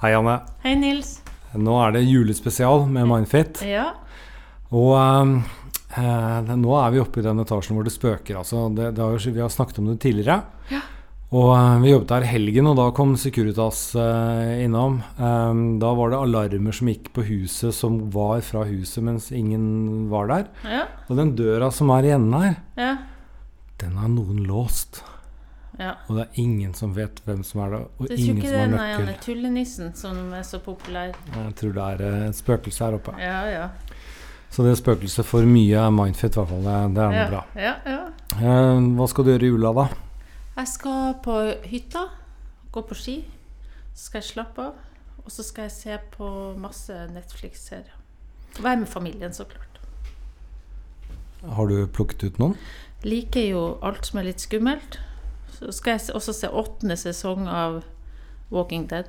Hei, Anne. Hei, Nils. Nå er det julespesial med Mindfit. Ja. Og eh, nå er vi oppe i den etasjen hvor det spøker. Altså, det, det har jo, vi har snakket om det tidligere. Ja. Og eh, vi jobbet her helgen, og da kom Securitas eh, innom. Eh, da var det alarmer som gikk på huset som var fra huset, mens ingen var der. Ja. Og den døra som er i enden her, Ja. den har noen låst. Ja. Og det er ingen som vet hvem som er det, og er ingen som har ikke det er tullenissen som er så populær. Jeg tror det er eh, et spøkelse her oppe. Ja, ja. Så det spøkelset for mye Mindfit, i hvert fall. Det, det er noe bra. ja, ja. Eh, hva skal du gjøre i jula, da? Jeg skal på hytta, gå på ski. Så skal jeg slappe av. Og så skal jeg se på masse Netflix-serier. Være med familien, så klart. Har du plukket ut noen? Liker jo alt som er litt skummelt. Så skal jeg også se åttende sesong av Walking Dead.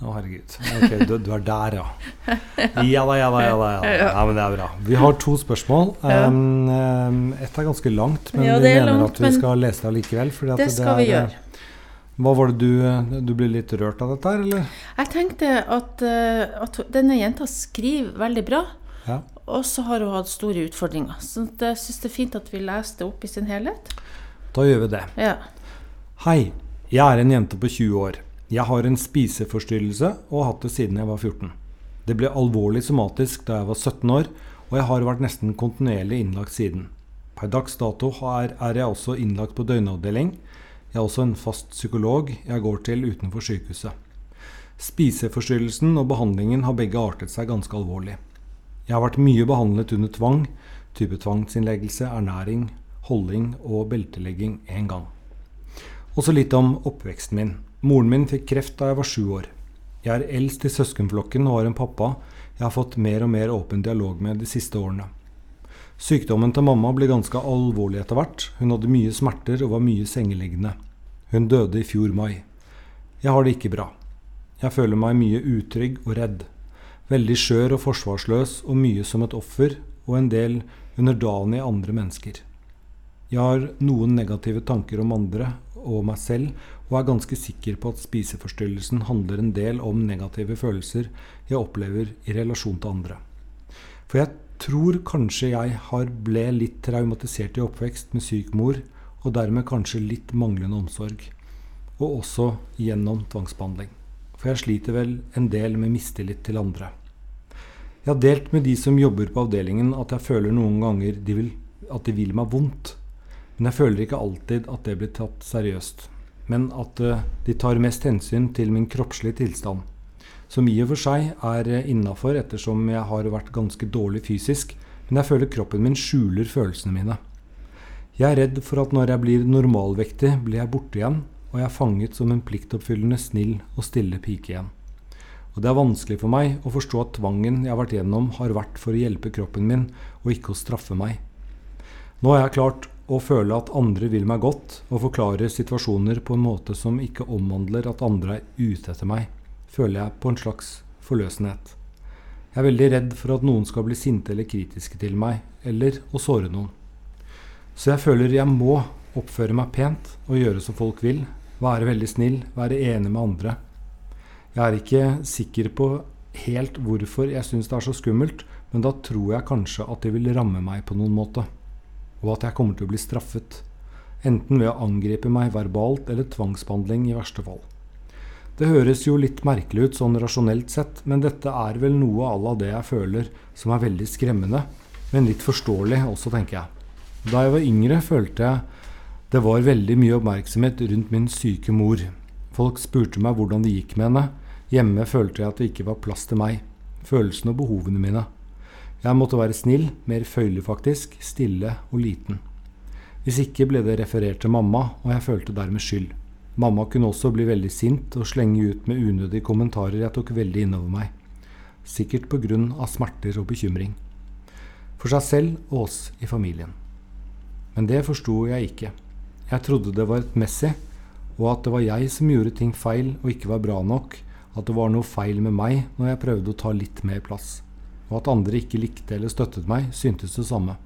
Å, herregud. Ok, du, du er der, ja. Ja da, ja da. ja da, ja men det er bra. Vi har to spørsmål. Um, Ett er ganske langt, men Ja, vi er mener langt, at vi skal lese det allikevel. at Det skal vi er, gjøre. Hva var det du eh, Du ble litt rørt av dette her, eller? Jeg tenkte at, eh, at denne jenta skriver veldig bra. Ja. Og så har hun hatt store utfordringer. Så jeg syns det er fint at vi leser det opp i sin helhet. Da gjør vi det. Ja. Hei, jeg er en jente på 20 år. Jeg har en spiseforstyrrelse og har hatt det siden jeg var 14. Det ble alvorlig somatisk da jeg var 17 år, og jeg har vært nesten kontinuerlig innlagt siden. Per dags dato er, jeg også innlagt på døgnavdeling. Jeg er også en fast psykolog jeg går til utenfor sykehuset. Spiseforstyrrelsen og behandlingen har begge artet seg ganske alvorlig. Jeg har vært mye behandlet under tvang, type tvangsinnleggelse, ernæring, holding og beltelegging en gang. Også litt om oppveksten min. Moren min fikk kreft da jeg var sju år. Jeg er eldst i søskenflokken og har en pappa jeg har fått mer og mer åpen dialog med de siste årene. Sykdommen til mamma ble ganske alvorlig etter hvert. Hun hadde mye smerter og var mye sengeliggende. Hun døde i fjor mai. Jeg har det ikke bra. Jeg føler meg mye utrygg og redd. Veldig skjør og forsvarsløs og mye som et offer, og en del underdanig andre mennesker. Jeg har noen negative tanker om andre og meg selv, og er ganske sikker på at spiseforstyrrelsen handler en del om negative følelser jeg opplever i relasjon til andre. For jeg tror kanskje jeg har ble litt traumatisert i oppvekst med syk mor, og dermed kanskje litt manglende omsorg. Og også gjennom tvangsbehandling. For jeg sliter vel en del med mistillit til andre. Jeg har delt med de som jobber på avdelingen at jeg føler noen ganger de vil, at de vil meg vondt. Men jeg føler ikke alltid at det blir tatt seriøst. Men at eh, de tar mest hensyn til min kroppslige tilstand. Som i og for seg er innafor ettersom jeg har vært ganske dårlig fysisk, men jeg føler kroppen min skjuler følelsene mine. Jeg er redd for at når jeg blir normalvektig, blir jeg borte igjen, og jeg er fanget som en pliktoppfyllende, snill og stille pike igjen. Og det er vanskelig for meg å forstå at tvangen jeg har vært gjennom, har vært for å hjelpe kroppen min, og ikke å straffe meg. Nå har jeg klart å føle at andre vil meg godt, og forklare situasjoner på en måte som ikke omhandler at andre er ute etter meg, føler jeg på en slags forløsenhet. Jeg er veldig redd for at noen skal bli sinte eller kritiske til meg, eller å såre noen. Så jeg føler jeg må oppføre meg pent og gjøre som folk vil, være veldig snill, være enig med andre. Jeg er ikke sikker på helt hvorfor jeg syns det er så skummelt, men da tror jeg kanskje at det vil ramme meg på noen måte, og at jeg kommer til å bli straffet, enten ved å angripe meg verbalt eller tvangsbehandling i verste fall. Det høres jo litt merkelig ut sånn rasjonelt sett, men dette er vel noe à la det jeg føler som er veldig skremmende, men litt forståelig også, tenker jeg. Da jeg var yngre, følte jeg det var veldig mye oppmerksomhet rundt min syke mor. Folk spurte meg hvordan det gikk med henne. Hjemme følte jeg at det ikke var plass til meg, følelsene og behovene mine. Jeg måtte være snill, mer føyelig faktisk, stille og liten. Hvis ikke ble det referert til mamma, og jeg følte dermed skyld. Mamma kunne også bli veldig sint og slenge ut med unødige kommentarer jeg tok veldig innover meg. Sikkert av smerter og bekymring. For seg selv og oss i familien. Men det forsto jeg ikke. Jeg trodde det var rettmessig, og at det var jeg som gjorde ting feil og ikke var bra nok, at det var noe feil med meg når jeg prøvde å ta litt mer plass, og at andre ikke likte eller støttet meg, syntes det samme.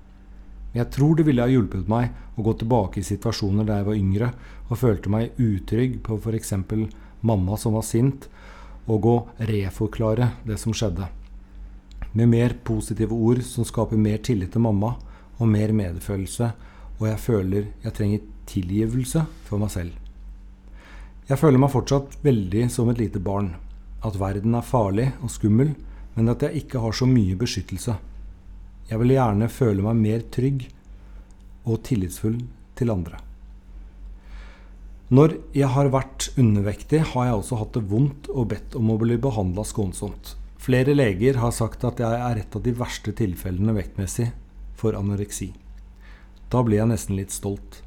Jeg tror det ville ha hjulpet meg å gå tilbake i situasjoner da jeg var yngre og følte meg utrygg på f.eks. mamma som var sint, og å reforklare det som skjedde. Med mer positive ord som skaper mer tillit til mamma og mer medfølelse, og jeg føler jeg trenger tilgivelse for meg selv. Jeg føler meg fortsatt veldig som et lite barn. At verden er farlig og skummel, men at jeg ikke har så mye beskyttelse. Jeg vil gjerne føle meg mer trygg og tillitsfull til andre. Når jeg har vært undervektig, har jeg også hatt det vondt og bedt om å bli behandla skånsomt. Flere leger har sagt at jeg er et av de verste tilfellene vektmessig for anoreksi. Da blir jeg nesten litt stolt.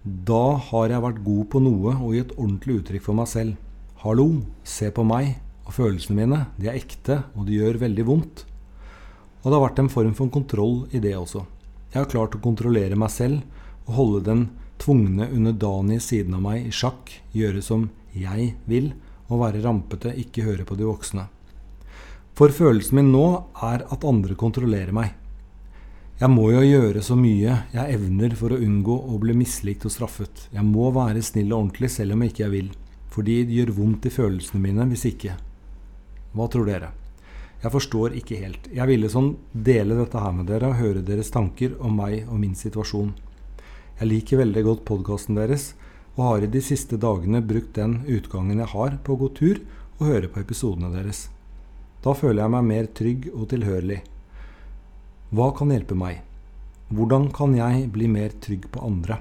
Da har jeg vært god på noe og gitt ordentlig uttrykk for meg selv. Hallo, se på meg og følelsene mine. De er ekte, og de gjør veldig vondt. Og det har vært en form for kontroll i det også. Jeg har klart å kontrollere meg selv og holde den tvungne underdanige siden av meg i sjakk, gjøre som jeg vil, og være rampete, ikke høre på de voksne. For følelsen min nå er at andre kontrollerer meg. Jeg må jo gjøre så mye jeg evner for å unngå å bli mislikt og straffet. Jeg må være snill og ordentlig selv om jeg ikke vil, fordi det gjør vondt i følelsene mine hvis ikke. Hva tror dere? Jeg forstår ikke helt. Jeg ville sånn dele dette her med dere og høre deres tanker om meg og min situasjon. Jeg liker veldig godt podkasten deres, og har i de siste dagene brukt den utgangen jeg har på å gå tur og høre på episodene deres. Da føler jeg meg mer trygg og tilhørlig. Hva kan hjelpe meg? Hvordan kan jeg bli mer trygg på andre?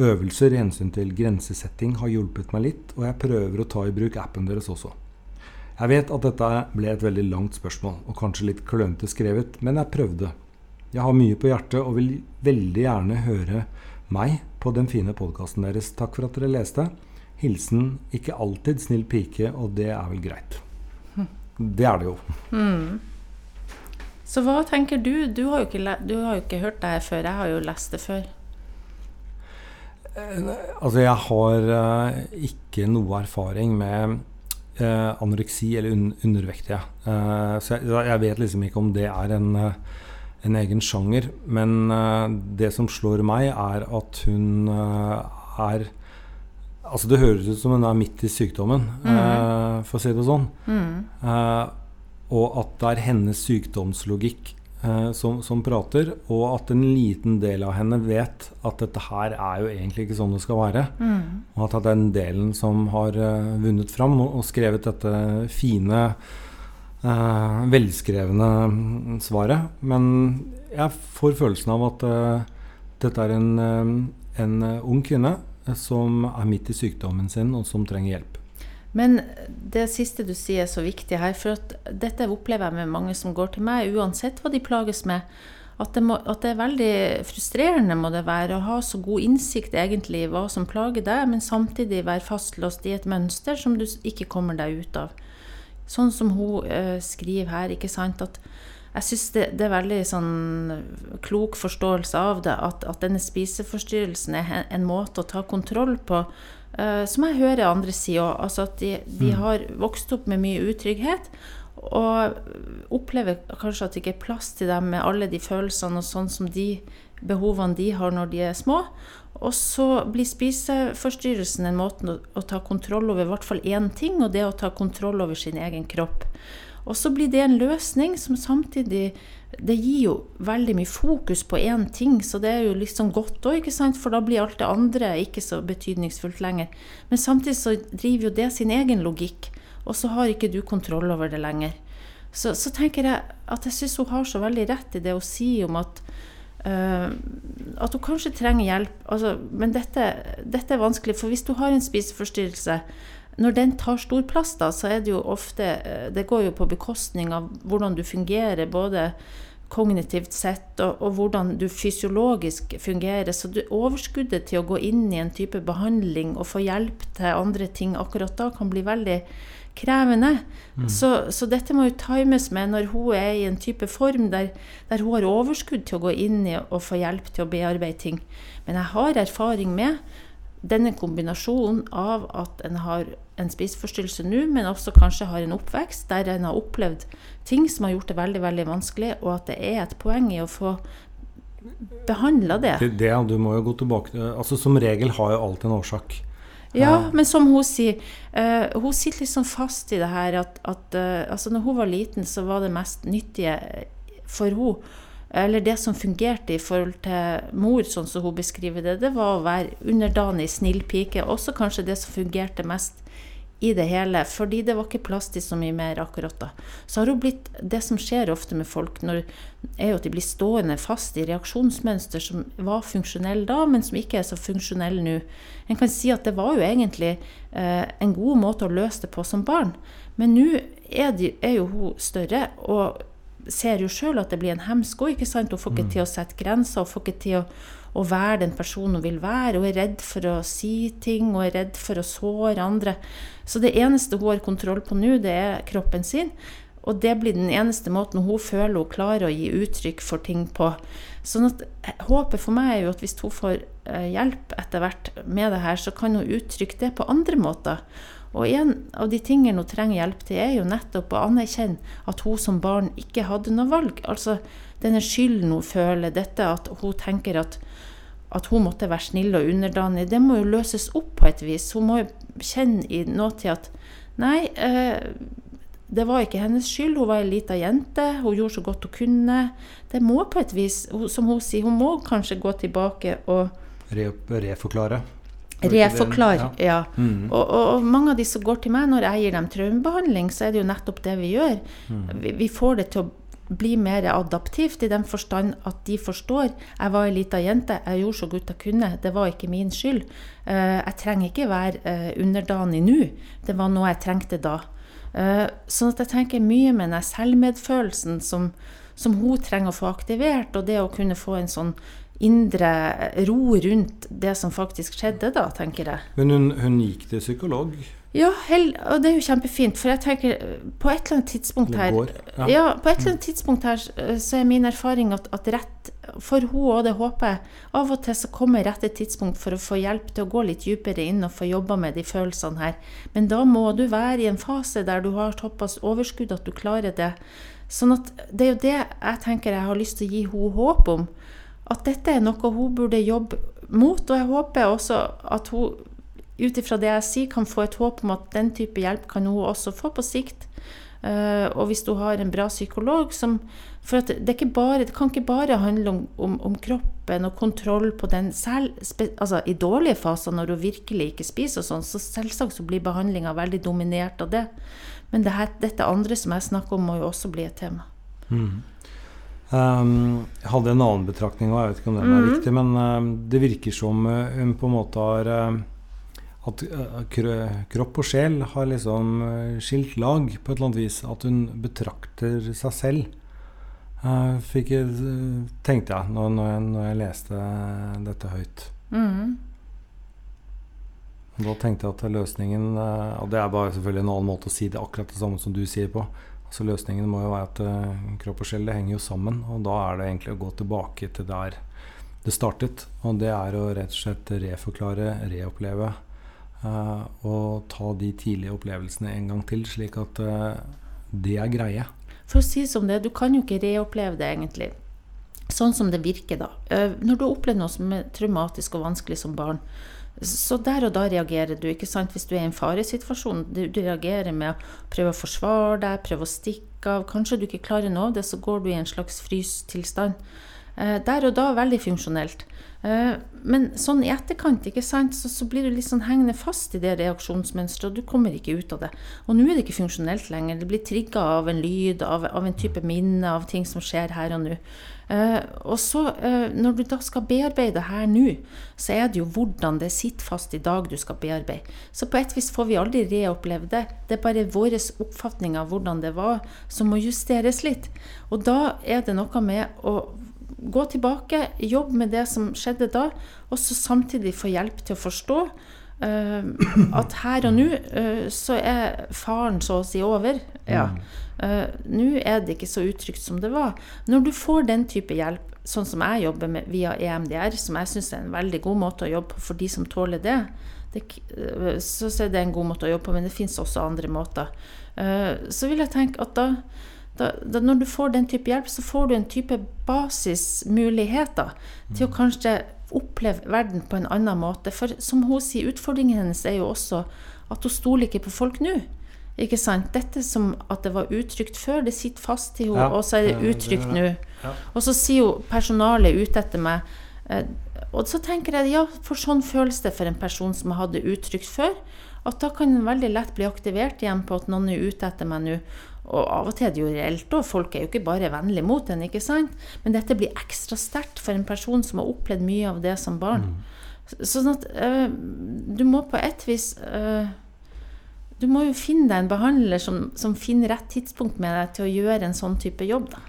Øvelser i hensyn til grensesetting har hjulpet meg litt, og jeg prøver å ta i bruk appen deres også. Jeg vet at dette ble et veldig langt spørsmål, og kanskje litt klønete skrevet, men jeg prøvde. Jeg har mye på hjertet og vil veldig gjerne høre meg på den fine podkasten deres. Takk for at dere leste. Hilsen ikke alltid snill pike, og det er vel greit. Det er det jo. Mm. Så hva tenker du? Du har, ikke, du har jo ikke hørt det her før. Jeg har jo lest det før. Eh, altså, jeg har uh, ikke noe erfaring med eh, anoreksi eller un undervektige. Eh, så jeg, jeg, vet liksom ikke om det er en, eh, en egen sjanger. Men eh, det som slår meg, er at hun eh, er Altså Det høres ut som hun er midt i sykdommen, mm. for å si det sånn. Mm. og at det er hennes sykdomslogikk eh, som, som, prater, og at en liten del av henne vet at dette her er jo egentlig ikke sånn det skal være. Mm. Og at det er den delen som har uh, vunnet fram og, og, skrevet dette fine, uh, velskrevne svaret. Men jeg får følelsen av at uh, dette er en, en ung kvinne som er midt i sykdommen sin, og som trenger hjelp. Men det siste du sier er så viktig her, for dette opplever jeg med mange som går til meg, uansett hva de plages med. At det, må, at det, er veldig frustrerende må det være å ha så god innsikt egentlig i hva som plager deg, men samtidig være fastlåst i et mønster som du ikke kommer deg ut av. Sånn som hun uh, skriver her, ikke sant. At jeg syns det, det, er veldig sånn klok forståelse av det, at, at denne spiseforstyrrelsen er en måte å ta kontroll på som jeg hører andre si òg. Altså at de, de mm. har vokst opp med mye utrygghet. Og opplever kanskje at det ikke er plass til dem med alle de følelsene og sånn som de behovene de har når de er små. Og så blir spiseforstyrrelsen en måte å, å ta kontroll over i hvert fall én ting, og det å ta kontroll over sin egen kropp. Og så blir det en løsning som samtidig Det gir jo veldig mye fokus på én ting, så det er jo liksom godt òg, for da blir alt det andre ikke så betydningsfullt lenger. Men samtidig så driver jo det sin egen logikk, og så har ikke du kontroll over det lenger. Så, så tenker jeg at jeg syns hun har så veldig rett i det hun sier om at Uh, at hun kanskje trenger hjelp. Altså, men dette, dette, er vanskelig, for hvis du har en spiseforstyrrelse, når den tar stor plass, da, så er det jo ofte eh, Det går jo på bekostning av hvordan du fungerer, både kognitivt sett, og, og hvordan du fysiologisk fungerer. Så du, overskuddet til å gå inn i en type behandling og få hjelp til andre ting akkurat da, kan bli veldig krevende. Mm. Så, så, dette må jo times med når hun er i en type form der, der, hun har overskudd til å gå inn i og få hjelp til å bearbeide ting. Men jeg har erfaring med denne kombinasjonen av at en har en spiseforstyrrelse nå, men også kanskje har en oppvekst der en har opplevd ting som har gjort det veldig veldig vanskelig, og at det er et poeng i å få behandla det. det. Det, du må jo gå tilbake altså Som regel har jo alt en årsak. Ja, men som hun sier, uh, hun sitter liksom fast i det her at, at uh, altså når hun var liten, så var det mest nyttige for hun eller det som fungerte i forhold til mor, sånn som hun beskriver det, det var å være underdanig, snill pike. Også kanskje det som fungerte mest i det hele, fordi det var ikke plass til så mye mer akkurat da. Så har hun blitt Det som skjer ofte med folk, når, er jo at de blir stående fast i reaksjonsmønster som var funksjonelle da, men som ikke er så funksjonelle nå. En kan si at det var jo egentlig eh, en god måte å løse det på som barn, men nå er, er jo hun større. og ser jo sjøl at det blir en hemsko. ikke sant? Hun får ikke tid til å sette grenser, hun får ikke til å, å, være den personen hun vil være. Hun er redd for å si ting, hun er redd for å såre andre. Så det eneste hun har kontroll på nå, det er kroppen sin. Og det blir den eneste måten hun føler hun klarer å gi uttrykk for ting på. Sånn at Håpet for meg er jo at hvis hun får eh, hjelp etter hvert med det her, så kan hun uttrykke det på andre måter. Og en av de tingene hun trenger hjelp til, er jo nettopp å anerkjenne at hun som barn ikke hadde noe valg. Altså denne skylden hun føler, dette at hun tenker at, at hun måtte være snill og underdanig, det må jo løses opp på et vis. Hun må jo kjenne i nåtid at nei, eh, det var ikke hennes skyld. Hun var ei lita jente. Hun gjorde så godt hun kunne. Det må på et vis, som hun sier, hun må kanskje gå tilbake og Re Reforklare? Reforklar, ja. ja. Mm. Og, og, og, mange av de som går til meg når jeg gir dem traumebehandling, så er det jo nettopp det vi gjør. Mm. Vi, vi, får det til å bli mer adaptivt i den forstand at de forstår. Jeg var ei lita jente, jeg gjorde så godt jeg kunne. Det var ikke min skyld. Uh, jeg trenger ikke være uh, underdanig nå. Det var noe jeg trengte da. Uh, sånn at jeg tenker mye med den selvmedfølelsen som, som hun trenger å få aktivert, og det å kunne få en sånn indre ro rundt det som faktisk skjedde da, tenker jeg. Men hun, hun gikk til psykolog? Ja, hell, og det er jo kjempefint. For jeg tenker på et eller annet tidspunkt her ja. ja. på et eller annet tidspunkt her så er min erfaring at, at rett for hun og det håper jeg, av og til så kommer rette tidspunkt for å få hjelp til å gå litt dypere inn og få jobba med de følelsene her. Men da må du være i en fase der du har såpass overskudd at du klarer det. Sånn at det er jo det jeg tenker jeg har lyst til å gi henne håp om at dette er noe hun burde jobbe mot. Og jeg håper også at hun ut ifra det jeg sier, kan få et håp om at den type hjelp kan hun også få på sikt. Uh, og hvis du har en bra psykolog som For det, bare, det, kan ikke bare handle om, om, om, kroppen og kontroll på den selv, altså I dårlige faser, når hun virkelig ikke spiser og sånn, så selvsagt så blir behandlinga veldig dominert av det. Men det her, dette andre som jeg snakker om, må jo også bli et tema. Mm. Um, jeg hadde en annen betraktning, og jeg vet ikke om den er mm. riktig, men um, det virker som uh, hun på en måte har uh, At uh, kropp og sjel har liksom skilt lag på et eller annet vis. At hun betrakter seg selv. Fikk, tenkte jeg når, når jeg når, jeg leste dette høyt. Mm. Da tenkte jeg at løsningen Og det er bare selvfølgelig en annen måte å si det akkurat det samme som du sier på. Så løsningen må jo være at uh, kropp og sjel henger jo sammen. Og da er det egentlig å gå tilbake til der det startet. Og det er å rett og slett reforklare, reoppleve. Uh, og ta de tidlige opplevelsene en gang til, slik at uh, det er greie. For å si det som det, du kan jo ikke reoppleve det egentlig. Sånn som det virker, da. Når du opplever noe som er traumatisk og vanskelig som barn, så der og da reagerer du. ikke sant? Hvis du er i en faresituasjon, du, du reagerer med å prøve å forsvare deg, prøve å stikke av. Kanskje du ikke klarer noe av det, så går du i en slags frystilstand. Eh, der og da veldig funksjonelt. Eh, men sånn i etterkant ikke sant, så, så, blir du litt sånn hengende fast i det reaksjonsmønsteret, og du kommer ikke ut av det. Og nå er det ikke funksjonelt lenger. Det blir trigga av en lyd, av, av en type minne, av ting som skjer her og nå. Uh, og så, uh, når du da skal bearbeide her nå, så er det jo hvordan det sitter fast i dag du skal bearbeide. Så på et vis får vi aldri reoppleve det. Det er bare vår oppfatning av hvordan det var, som må justeres litt. Og da er det noe med å gå tilbake, jobb med det som skjedde da, og så samtidig få hjelp til å forstå Uh, at her og nå uh, så er faren så å si over. Ja. Uh, nå er det ikke så utrygt som det var. Når du får den type hjelp, sånn som jeg jobber med via EMDR, som jeg syns er en veldig god måte å jobbe på for de som tåler det, det så er det en god måte å jobbe på, men det fins også andre måter. så vil jeg tenke at da da, da, når du får den type hjelp, så får du en type basismuligheter til å kanskje oppleve verden på en annen måte. For som hun sier, utfordringen hennes er jo også at hun stoler ikke på folk nå. Ikke sant? Dette som at det var utrygt før, det sitter fast i henne, Ja, og så er det uttrykt utrygt nå. Ja. Og så sier hun personalet ute etter meg eh, Og så tenker jeg ja, for sånn føles det for en person som har hatt det utrygt før. At da kan en veldig lett bli aktivert igjen på at noen er ute etter meg nå. Og av og til er det jo reelt òg, folk er jo ikke bare vennlige mot en, ikke sant. Men dette blir ekstra sterkt for en person som har opplevd mye av det som barn. Sånn at øh, du må på et vis øh, Du må jo finne deg en behandler som, som finner rett tidspunkt med deg til å gjøre en sånn type jobb, da.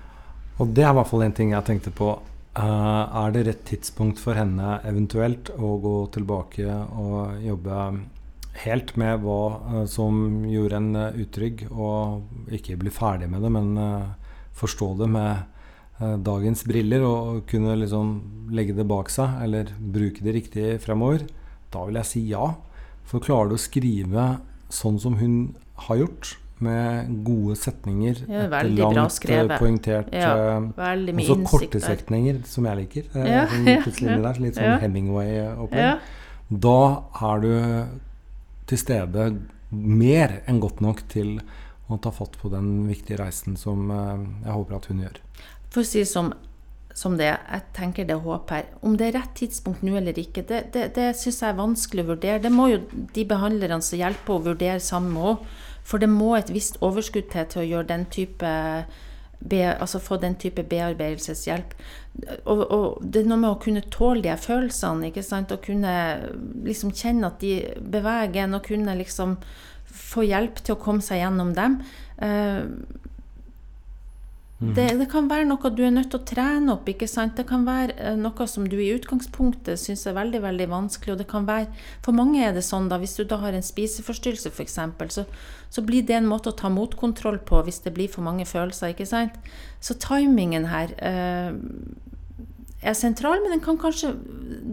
Og det er i hvert fall en ting jeg tenkte på. Uh, er det rett tidspunkt for henne eventuelt å gå tilbake og jobbe helt med hva eh, som gjorde en eh, utrygg, og ikke bli ferdig med det, men eh, forstå det med dagens briller og kunne liksom legge det bak seg, eller bruke det riktig fremover? Da vil jeg si ja. For klarer du å skrive sånn som hun har gjort, med gode setninger Ja, bra langt, poengtert Ja, Veldig mye også korte setninger, som jeg liker. Ja, sånn ja, ja. der, litt sånn. Hemingway-opplegg. Da er du til stede mer enn godt nok til å ta fatt på den viktige reisen som eh, jeg håper at hun gjør. for å si som, som det, jeg tenker det er håp her. Om det er rett tidspunkt nå eller ikke, det, det, det syns jeg er vanskelig å vurdere. Det må jo de behandlerne som hjelper å vurdere sammen henne. For det må et visst overskudd til til å gjøre den type be, altså få den type bearbeidelseshjelp. Og, og det er noe med å kunne tåle de følelsene, ikke sant? og kunne liksom kjenne at de beveger en, og kunne liksom få hjelp til å komme seg gjennom dem. Eh, det, det kan være noe du er nødt til å trene opp. ikke sant? Det kan være eh, noe som du i utgangspunktet syns er veldig veldig vanskelig. og det kan være, For mange er det sånn da, hvis du da har en spiseforstyrrelse f.eks., så, så blir det en måte å ta motkontroll på hvis det blir for mange følelser. ikke sant? Så timingen her eh, er sentral, men den kan kanskje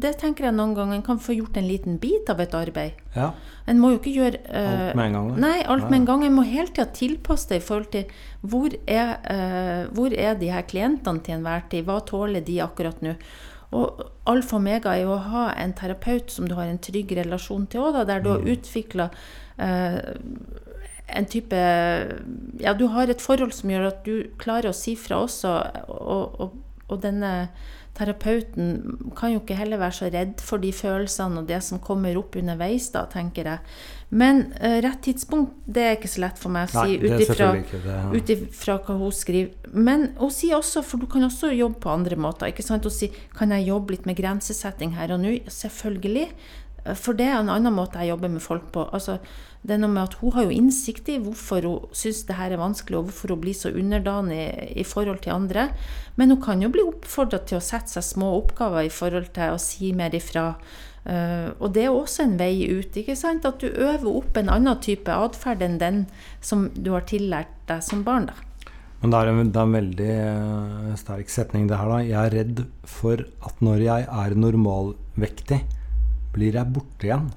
det tenker jeg noen ganger, en kan få gjort en liten bit av et arbeid. Ja, En må jo ikke gjøre uh, alt med en gang. Nei, alt med en gang. En må hele tida tilpasse det i forhold til hvor er, uh, hvor er de her klientene til enhver tid? Hva tåler de akkurat nå? Og alfa og omega er jo å ha en terapeut som du har en trygg relasjon til òg, der du har utvikla uh, en type Ja, du har et forhold som gjør at du klarer å si fra også, og, og, og denne terapeuten kan jo ikke heller være så redd for de følelsene og det som kommer opp underveis, da, tenker jeg. Men uh, rett tidspunkt, det er ikke så lett for meg å si ut ifra hva hun skriver. Men hun sier også, for du kan også jobbe på andre måter. ikke sant? Hun sier kan jeg jobbe litt med grensesetting her og nå? Selvfølgelig. For det er en annen måte jeg jobber med folk på. Altså, det er noe med at Hun har jo innsikt i hvorfor hun syns det her er vanskelig, og hvorfor hun blir så underdanig i forhold til andre. Men hun kan jo bli oppfordra til å sette seg små oppgaver i forhold til å si mer ifra. Eh, og det er også en vei ut. ikke sant? At du øver opp en annen type atferd enn den som du har tillært deg som barn. da. Men det er, en, det er en veldig eh, sterk setning, det her. da. Jeg er redd for at når jeg er normalvektig, blir jeg borte igjen.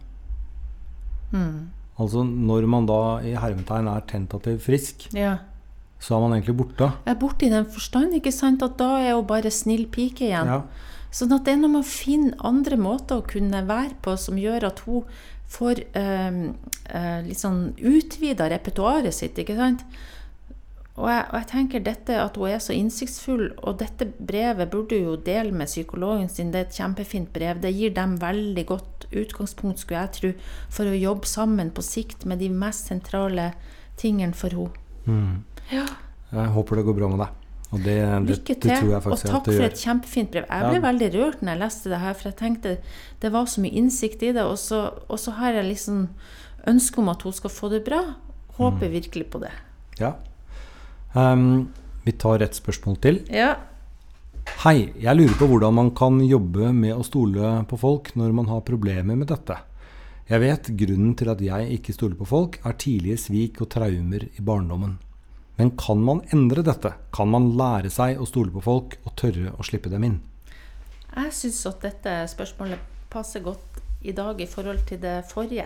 Altså når man da i hermetegn er tentativt frisk, Ja. så er man egentlig borte. Jeg er borte i den forstand ikke sant, at da er hun bare snill pike igjen. Ja. Sånn at det er når man finner andre måter å kunne være på som gjør at hun får eh, eh, litt sånn utvida repertoaret sitt, ikke sant. Og jeg, og jeg tenker dette at hun er så innsiktsfull, og dette brevet burde hun jo dele med psykologen sin. Det er et kjempefint brev. Det gir dem veldig godt utgangspunkt, skulle jeg tro, for å jobbe sammen på sikt med de mest sentrale tingene for henne. Mm. Ja. Jeg håper det går bra med deg. Og det, det, Lykke det til, tror jeg og faktisk takk at det for et kjempefint brev. Jeg ble Ja. veldig rørt når jeg leste det her, for jeg tenkte det var så mye innsikt i det, og så, og så har jeg liksom ønske om at hun skal få det bra. Håper Mm. virkelig på det. Ja. Ehm, vi tar et spørsmål til. Ja. Hei, jeg lurer på hvordan man kan jobbe med å stole på folk når man har problemer med dette. Jeg vet grunnen til at jeg ikke stoler på folk, er tidlige svik og traumer i barndommen. Men kan man endre dette? Kan man lære seg å stole på folk og tørre å slippe dem inn? Jeg syns at dette spørsmålet passer godt i dag i forhold til det forrige.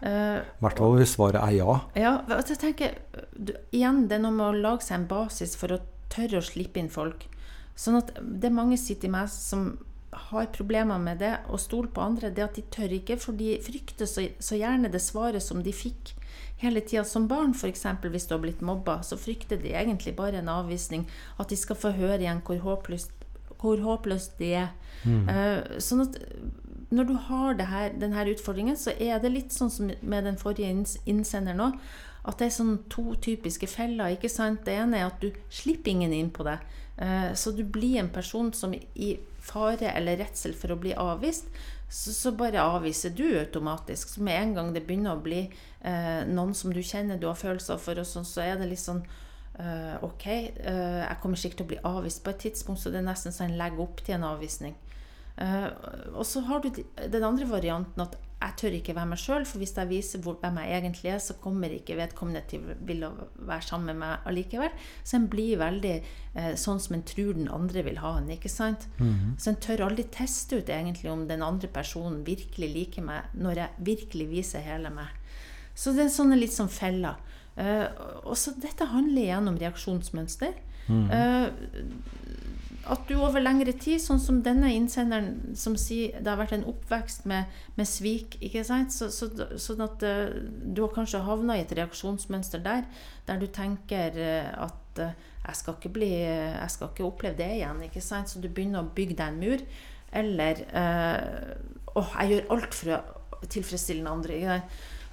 Eh, I hvert fall hvis svaret er ja. Ja, altså jeg tenker, du, igjen, det er noe med å lage seg en basis for å tørre å slippe inn folk. Sånn at det er mange sitter i meg som har problemer med det å stole på andre, det at de tør ikke, for de frykter så, så gjerne det svaret som de fikk hele tida som barn, f.eks. hvis du har blitt mobba, så frykter de egentlig bare en avvisning. At de skal få høre igjen hvor håpløst, hvor håpløst det er. Mm. Uh, sånn at når du har her, denne utfordringen, så er det litt sånn som med den forrige innsenderen òg. At det er sånn to typiske feller. ikke sant? Det ene er at du slipper ingen inn på deg. Uh, så du blir en person som i fare eller redsel for å bli avvist, så, så, bare avviser du automatisk. Så med en gang det begynner å bli noen som du kjenner du har følelser for, og sånn, så er det litt sånn uh, Ok, jeg kommer sikkert til å bli avvist på et tidspunkt, så det er nesten sånn legger opp til en avvisning. Uh, og så har du den andre varianten at jeg tør ikke være meg sjøl, for hvis jeg viser hvor, hvem jeg egentlig er, så kommer ikke vedkommende til å være sammen med meg allikevel. Så en blir veldig uh, sånn som en tror den andre vil ha en. ikke sant? Mm -hmm. Så en tør aldri teste ut egentlig om den andre personen virkelig liker meg, når jeg virkelig viser hele meg. Så det er sånne litt sånn feller. Uh, og så dette handler igjen om reaksjonsmønster. Mm Uh, at du over lengre tid, sånn som denne innsenderen som sier det har vært en oppvekst med, med svik, ikke sant? Så, så, sånn at uh, du har kanskje havna i et reaksjonsmønster der, der du tenker uh, at uh, jeg, skal ikke bli, jeg skal ikke oppleve det igjen, ikke sant? Så du begynner å bygge deg en mur. Eller åh, jeg gjør alt for å tilfredsstille den andre.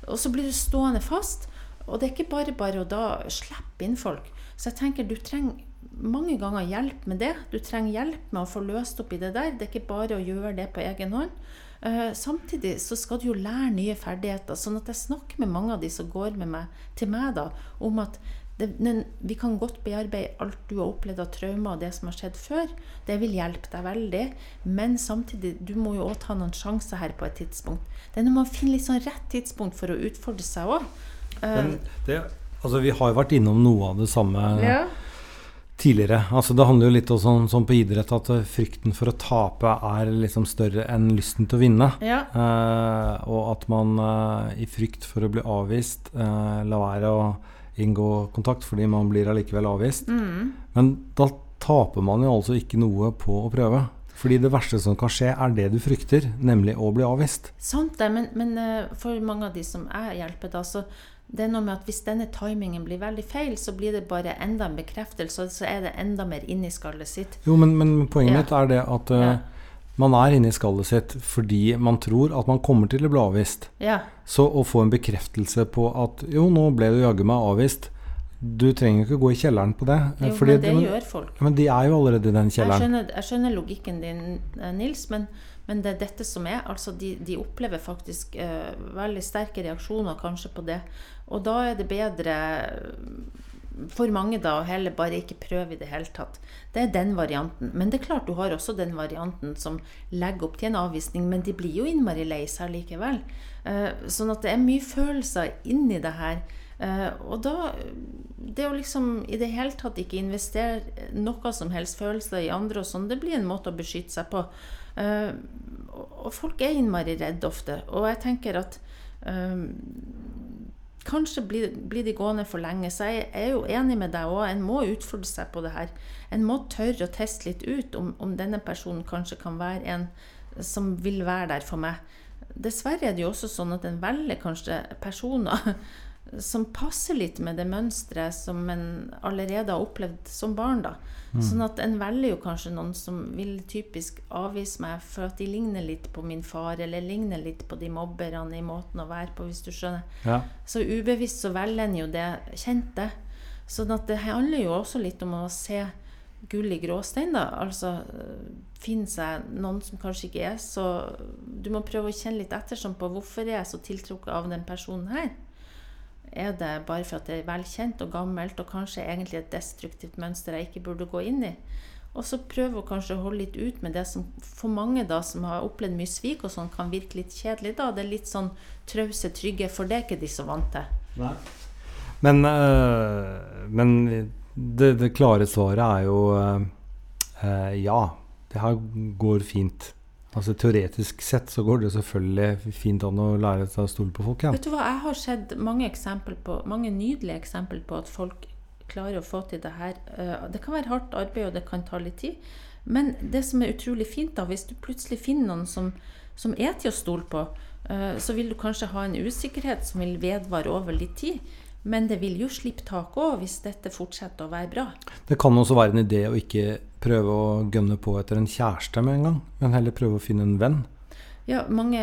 Og så blir du stående fast. Og det er ikke bare bare å da slippe inn folk. Så jeg tenker du trenger mange ganger hjelp med det. Du trenger hjelp med å få løst opp i det der. Det er ikke bare å gjøre det på egen hånd. Uh, samtidig så skal du jo lære nye ferdigheter. sånn at jeg snakker med mange av de som går med meg, til meg da, om at det, men vi kan godt bearbeide alt du har opplevd av traumer og det som har skjedd før. Det vil hjelpe deg veldig. Men samtidig, du må jo òg ta noen sjanser her på et tidspunkt. Det er når man finner litt sånn rett tidspunkt for å utfordre seg òg. Eh, altså, vi har jo vært innom noe av det samme. Ja tidligere. Altså Det handler jo litt om sånn, sånn, på idrett at frykten for å tape er liksom større enn lysten til å vinne. Ja. Eh, og at man eh, i frykt for å bli avvist eh, lar være å inngå kontakt fordi man blir allikevel avvist. Mm. Men da taper man jo altså ikke noe på å prøve. Fordi det verste som kan skje, er det du frykter, nemlig å bli avvist. Sant det, men, men eh, for mange av de som jeg hjelper, da, så det er noe med at Hvis denne timingen blir veldig feil, så blir det bare enda en bekreftelse, og så er det enda mer inni skallet sitt. Jo, men, men poenget ja. mitt er det at uh, ja. Man er inne i skallet sitt fordi man tror at man kommer til å bli avvist. Ja. Så å få en bekreftelse på at jo, nå ble du jaggu meg avvist. Du trenger ikke gå i kjelleren på det. Jo, men det, gjør folk. Men de er jo allerede i den kjelleren. Jeg skjønner, jeg skjønner logikken din, eh, Nils, men men det er dette som er. Altså de, de opplever faktisk uh, veldig sterke reaksjoner kanskje på det. Og da er det bedre for mange da og heller bare ikke prøve i det hele tatt. Det er den varianten. Men det er klart du har også den varianten som legger opp til en avvisning, men de blir jo innmari lei seg likevel. Eh, sånn at det er mye følelser inni det her. Uh, og da Det å liksom i det hele tatt ikke investere noe som helst følelser i andre og sånn, det blir en måte å beskytte seg på. Uh, og folk er innmari redde ofte. Og jeg tenker at kanskje blir, blir, de gående for lenge. Så jeg er jo enig med deg òg. En må utfordre seg på det her. En må tørre å teste litt ut om, om denne personen kanskje kan være en som vil være der for meg. Dessverre er det jo også sånn at en velger kanskje personer som passer litt med det mønsteret som en allerede har opplevd som barn. da. Mm. Sånn at en velger jo kanskje noen som vil typisk avvise meg for at de ligner litt på min far, eller ligner litt på de mobberne i måten å være på, hvis du skjønner. Ja. Så ubevisst så velger en jo det kjente. Sånn at det handler jo også litt om å se gull i gråstein, da. Altså finne seg noen som kanskje ikke er så Du må prøve å kjenne litt ettersom på hvorfor jeg er så tiltrukket av den personen her. Er det bare for at det er velkjent og gammelt og kanskje egentlig et destruktivt mønster jeg ikke burde gå inn i? Og så prøve å kanskje holde litt ut med det som for mange da, som har opplevd mye svik, og sånn, kan virke litt kjedelig. da. Det er litt sånn trause, trygge, for det er ikke de så vant til. Nei. Men, øh, men det, det, klare svaret er jo øh, ja. Det her går fint. Altså Teoretisk sett så går det selvfølgelig fint an å lære seg å stole på folk. Ja. Vet du hva, Jeg har sett mange, på, mange nydelige eksempler på at folk klarer å få til det her. Eh, det kan være hardt arbeid, og det kan ta litt tid. Men det som er utrolig fint, da, hvis du plutselig finner noen som, som er til å stole på, eh, så vil du kanskje ha en usikkerhet som vil vedvare over litt tid. Men det vil jo slippe tak òg, hvis dette fortsetter å være bra. Det kan også være en idé å ikke prøve å gønne på etter en kjæreste med en gang, men heller prøve å finne en venn. Ja, mange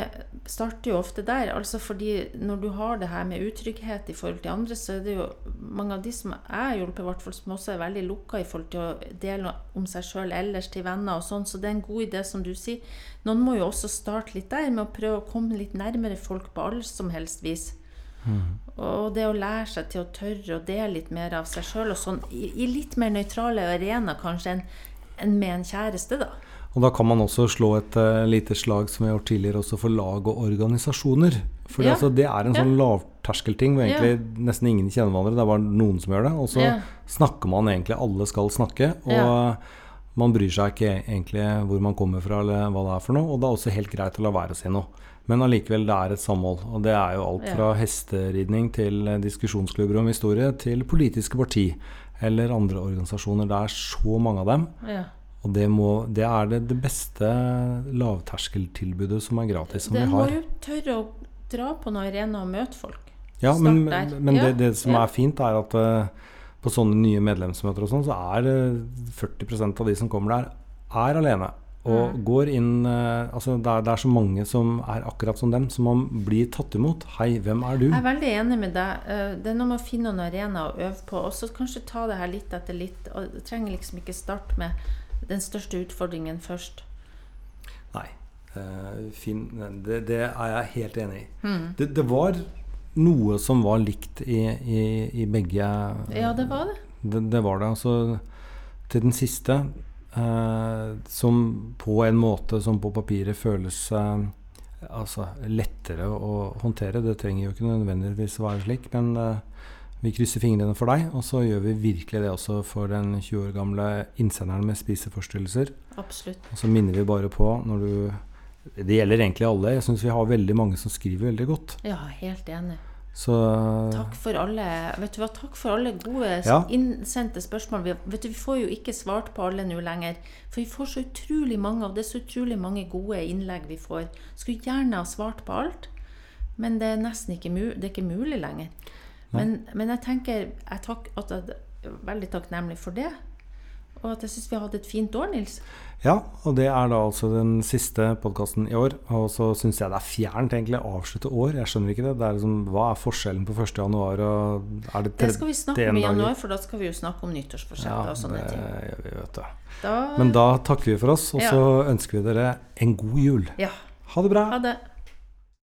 starter jo ofte der. altså fordi når du har det her med utrygghet i forhold til andre, så er det jo mange av de som jeg hjulpet, hvert fall, som også er veldig lukka i forhold til å dele om seg sjøl ellers til venner og sånn. Så det er en god idé, som du sier. Noen må jo også starte litt der, med å prøve å komme litt nærmere folk på all som helst vis. Og det å lære seg til å tørre å dele litt mer av seg sjøl sånn, i, i litt mer nøytrale arenaer kanskje enn en med en kjæreste, da. Og da kan man også slå et uh, lite slag som vi har gjort tidligere, også for lag og organisasjoner. For Ja. altså, det er en Ja. sånn lavterskelting hvor egentlig nesten ingen kjenner hverandre. Det er bare noen som gjør det. Og så Ja. snakker man egentlig alle skal snakke. Og Ja. man bryr seg ikke egentlig hvor man kommer fra eller hva det er for noe. Og det er også helt greit å la være å si noe. Men allikevel, det er et samhold. Og det er jo alt fra hesteridning til eh, diskusjonsklubber om historie til politiske parti eller andre organisasjoner. Det er så mange av dem. Ja. Og det, må, det er det, det beste lavterskeltilbudet som er gratis, som Det vi må har. jo tørre å dra på noen arena og møte folk. Ja, men, men Ja, det, det som er fint, er at uh, på sånne nye medlemsmøter og sånn, så er det 40% av de som kommer der, er alene. Og Mm. går inn eh, Altså, det er, det er så mange som er akkurat som dem, som man blir tatt imot. Hei, hvem er du? Jeg er veldig enig med deg. Eh, Det er noe med å finne noen arena å øve på, og så kanskje ta det her litt etter litt. Og du trenger liksom ikke starte med den største utfordringen først. Nei. eh, fin, det, det er jeg helt enig i. Mm. Det, det var noe som var likt i, i, i begge Ja, det var det. Det, det var det. Altså, til den siste, eh, som på en måte som på papiret føles eh, altså, lettere å håndtere. Det trenger jo ikke nødvendigvis å være slik, men eh, vi krysser fingrene for deg. Og så gjør vi virkelig det også for den 20 år gamle innsenderen med spiseforstyrrelser. Absolutt. Og så minner vi bare på når du Det gjelder egentlig alle. Jeg syns vi har veldig mange som skriver veldig godt. Ja, helt enig. Så Takk for alle Vet du hva, takk for alle gode Ja. innsendte spørsmål. Vi, vet du, vi får jo ikke svart på alle nå lenger. For vi får så utrolig mange, og det er så utrolig mange gode innlegg vi får. Skulle gjerne ha svart på alt, men det er nesten ikke, mu det er ikke mulig lenger. Men, men jeg tenker jeg takk, at jeg er veldig takknemlig for det. Og at jeg syns vi har hatt et fint år, Nils. Ja, og det er da altså den siste podkasten i år. Og så syns jeg det er fjernt egentlig å avslutte år. Jeg skjønner ikke det. det er liksom, hva er forskjellen på 1. januar og er det Det skal vi snakke om i januar, for da skal vi jo snakke om nyttårsforsettet Ja, og sånne det ting. vi, vet du. Da, Men da takker vi for oss, og Ja. så ønsker vi dere en god jul. ja. Ha det bra! Ha det.